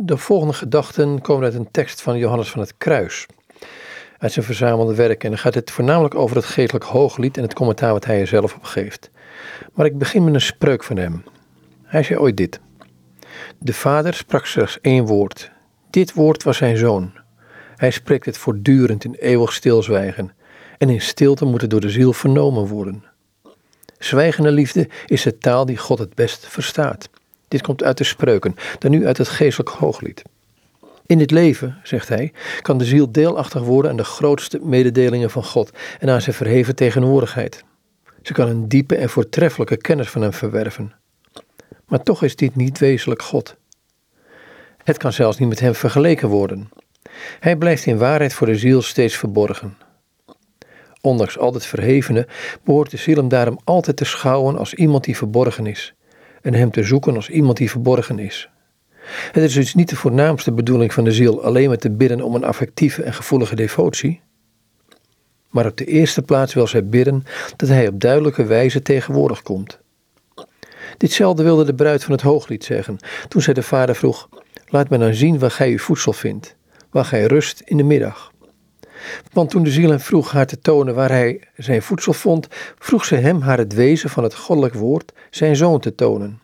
De volgende gedachten komen uit een tekst van Johannes van het Kruis. Uit zijn verzamelde werk. En dan gaat het voornamelijk over het geestelijk hooglied en het commentaar wat hij er zelf op geeft. Maar ik begin met een spreuk van hem. Hij zei ooit dit. De vader sprak slechts één woord. Dit woord was zijn zoon. Hij spreekt het voortdurend in eeuwig stilzwijgen. En in stilte moet het door de ziel vernomen worden. Zwijgende liefde is de taal die God het best verstaat. Dit komt uit de spreuken, dan nu uit het geestelijk hooglied. In dit leven, zegt hij, kan de ziel deelachtig worden aan de grootste mededelingen van God en aan zijn verheven tegenwoordigheid. Ze kan een diepe en voortreffelijke kennis van hem verwerven. Maar toch is dit niet wezenlijk God. Het kan zelfs niet met hem vergeleken worden. Hij blijft in waarheid voor de ziel steeds verborgen. Ondanks al het verhevene behoort de ziel hem daarom altijd te schouwen als iemand die verborgen is, en hem te zoeken als iemand die verborgen is. Het is dus niet de voornaamste bedoeling van de ziel alleen maar te bidden om een affectieve en gevoelige devotie, maar op de eerste plaats wil zij bidden dat hij op duidelijke wijze tegenwoordig komt. Ditzelfde wilde de bruid van het hooglied zeggen, toen zij de vader vroeg: Laat me dan zien waar gij uw voedsel vindt, waar gij rust in de middag. Want toen de ziel hem vroeg haar te tonen waar hij zijn voedsel vond, vroeg ze hem haar het wezen van het goddelijk woord, zijn zoon te tonen.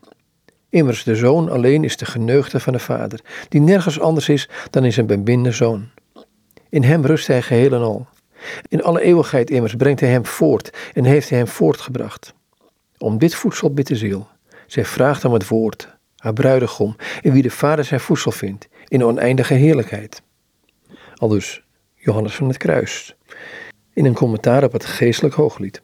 Immers de zoon alleen is de geneugde van de vader, die nergens anders is dan in zijn beminde zoon. In hem rust hij geheel en al. In alle eeuwigheid immers brengt hij hem voort en heeft hij hem voortgebracht. Om dit voedsel bidt de ziel. Zij vraagt om het woord, haar bruidegom, in wie de vader zijn voedsel vindt, in oneindige heerlijkheid. Al dus Johannes van het Kruis, in een commentaar op het geestelijk hooglied.